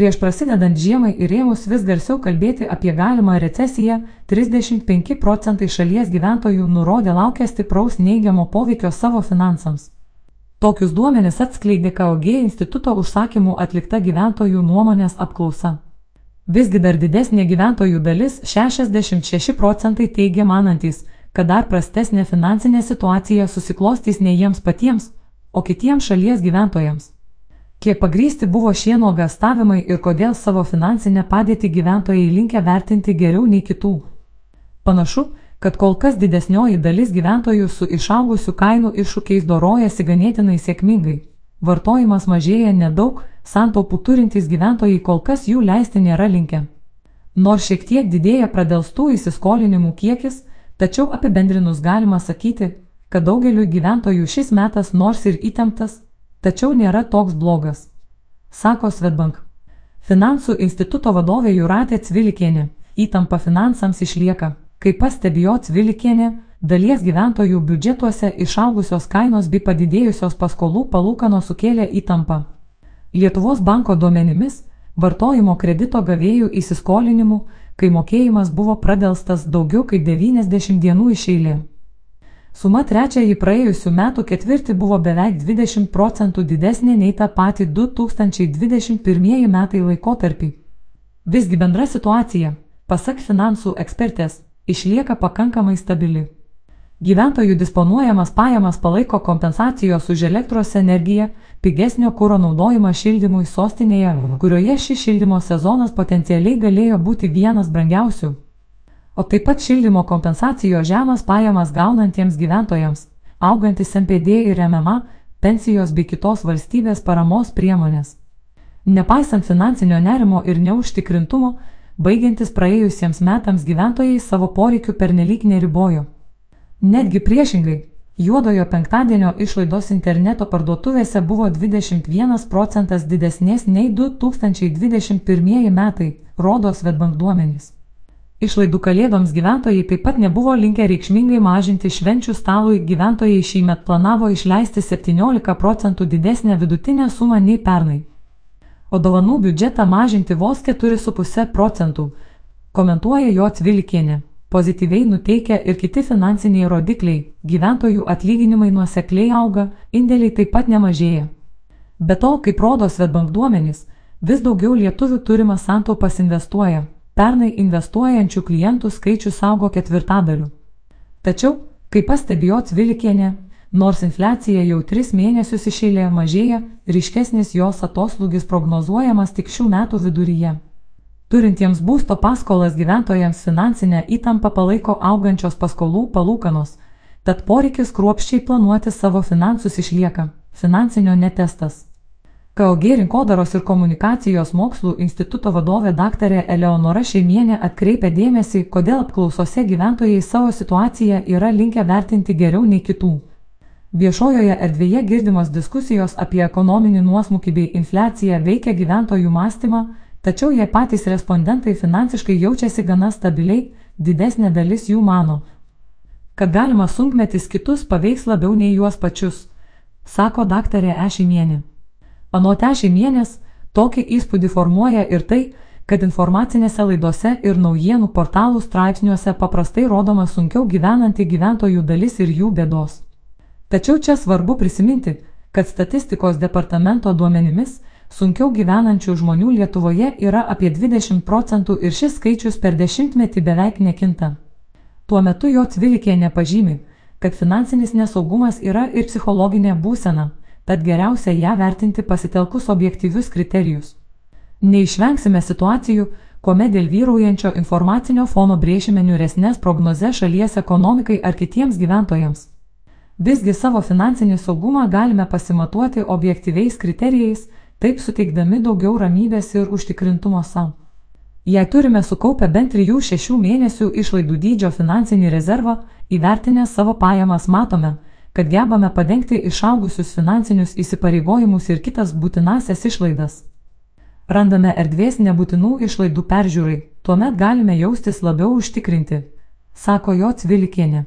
Prieš prasidedant žiemai ir ėmus vis garsiau kalbėti apie galimą recesiją, 35 procentai šalies gyventojų nurodė laukia stipraus neigiamo poveikio savo finansams. Tokius duomenis atskleidė KOG instituto užsakymų atlikta gyventojų nuomonės apklausa. Visgi dar didesnė gyventojų dalis, 66 procentai teigia manantis, kad dar prastesnė finansinė situacija susiklostys ne jiems patiems, o kitiems šalies gyventojams. Kiek pagrysti buvo šie nuogastavimai ir kodėl savo finansinę padėtį gyventojai linkia vertinti geriau nei kitų. Panašu, kad kol kas didesnioji dalis gyventojų su išaugusiu kainų iššūkiais dorojasi ganėtinai sėkmingai. Vartojimas mažėja nedaug, santaupų turintys gyventojai kol kas jų leisti nėra linkę. Nors šiek tiek didėja pradelstų įsiskolinimų kiekis, tačiau apibendrinus galima sakyti, kad daugeliu gyventojų šis metas nors ir įtemptas, tačiau nėra toks blogas, sako Svetbank. Finansų instituto vadovė Juratė Cvilikienė, įtampa finansams išlieka, kaip pastebėjo Cvilikienė, dalies gyventojų biudžetuose išaugusios kainos bei padidėjusios paskolų palūkanos sukėlė įtampą. Lietuvos banko duomenimis, vartojimo kredito gavėjų įsiskolinimų, kai mokėjimas buvo pradelstas daugiau kaip 90 dienų iš eilės. Suma trečiąjį praėjusių metų ketvirtį buvo beveik 20 procentų didesnė nei tą patį 2021 metai laikotarpį. Visgi bendra situacija, pasak finansų ekspertės, išlieka pakankamai stabili. Gyventojų disponuojamas pajamas palaiko kompensacijos už elektros energiją, pigesnio kūro naudojimą šildymui sostinėje, kurioje šis šildymo sezonas potencialiai galėjo būti vienas brangiausių o taip pat šildymo kompensacijos žemas pajamas gaunantiems gyventojams, augantis MPD ir MMA, pensijos bei kitos valstybės paramos priemonės. Nepaisant finansinio nerimo ir neužtikrintumo, baigiantis praėjusiems metams gyventojai savo poreikių pernelyg neribojo. Netgi priešingai, juodojo penktadienio išlaidos interneto parduotuvėse buvo 21 procentas didesnės nei 2021 metai, rodo Svetbank duomenys. Išlaidų kalėdoms gyventojai taip pat nebuvo linkę reikšmingai mažinti švenčių stalui, gyventojai šį met planavo išleisti 17 procentų didesnę vidutinę sumą nei pernai. O dovanų biudžetą mažinti vos 4,5 procentų, komentuoja jo Cvilikienė. Pozityviai nuteikia ir kiti finansiniai rodikliai, gyventojų atlyginimai nuosekliai auga, indėliai taip pat nemažėja. Be to, kaip rodo Svetbank duomenys, vis daugiau lietuvių turimas santaupas investuoja, Pernai investuojančių klientų skaičius augo ketvirtadaliu. Tačiau, kaip pastebėjo Cvilikienė, nors infliacija jau tris mėnesius išėlė mažėja, ryškesnis jos atoslūgis prognozuojamas tik šių metų viduryje. Turintiems būsto paskolas gyventojams finansinę įtampą palaiko augančios paskolų palūkanos, tad poreikis kruopščiai planuoti savo finansus išlieka. Finansinio netestas. KOG rinkodaros ir komunikacijos mokslų instituto vadovė dr. Eleonora Šeimienė atkreipia dėmesį, kodėl apklausose gyventojai savo situaciją yra linkę vertinti geriau nei kitų. Viešojoje erdvėje girdimos diskusijos apie ekonominį nuosmukį bei infliaciją veikia gyventojų mąstymą, tačiau jei patys respondentai finansiškai jaučiasi gana stabiliai, didesnė dalis jų mano, kad galima sunkmetis kitus paveiks labiau nei juos pačius, sako dr. Ešimienė. Anot Ešimienės, tokį įspūdį formuoja ir tai, kad informacinėse laidose ir naujienų portalų straipsniuose paprastai rodoma sunkiau gyvenanti gyventojų dalis ir jų bėdos. Tačiau čia svarbu prisiminti, kad statistikos departamento duomenimis sunkiau gyvenančių žmonių Lietuvoje yra apie 20 procentų ir šis skaičius per dešimtmetį beveik nekinta. Tuo metu jo Cvilikė nepažymi, kad finansinis nesaugumas yra ir psichologinė būsena tad geriausia ją vertinti pasitelkus objektyvius kriterijus. Neišvengsime situacijų, kuomet dėl vyraujančio informacinio fono brėšime niuresnės prognozes šalies ekonomikai ar kitiems gyventojams. Visgi savo finansinį saugumą galime pasimatuoti objektyviais kriterijais, taip suteikdami daugiau ramybės ir užtikrintumo savo. Jei turime sukaupę bent 3-6 mėnesių išlaidų dydžio finansinį rezervą, įvertinę savo pajamas matome, kad gebame padengti išaugusius finansinius įsipareigojimus ir kitas būtinasias išlaidas. Randame erdvės nebūtinų išlaidų peržiūrai, tuomet galime jaustis labiau užtikrinti, sako jo Cvilikienė.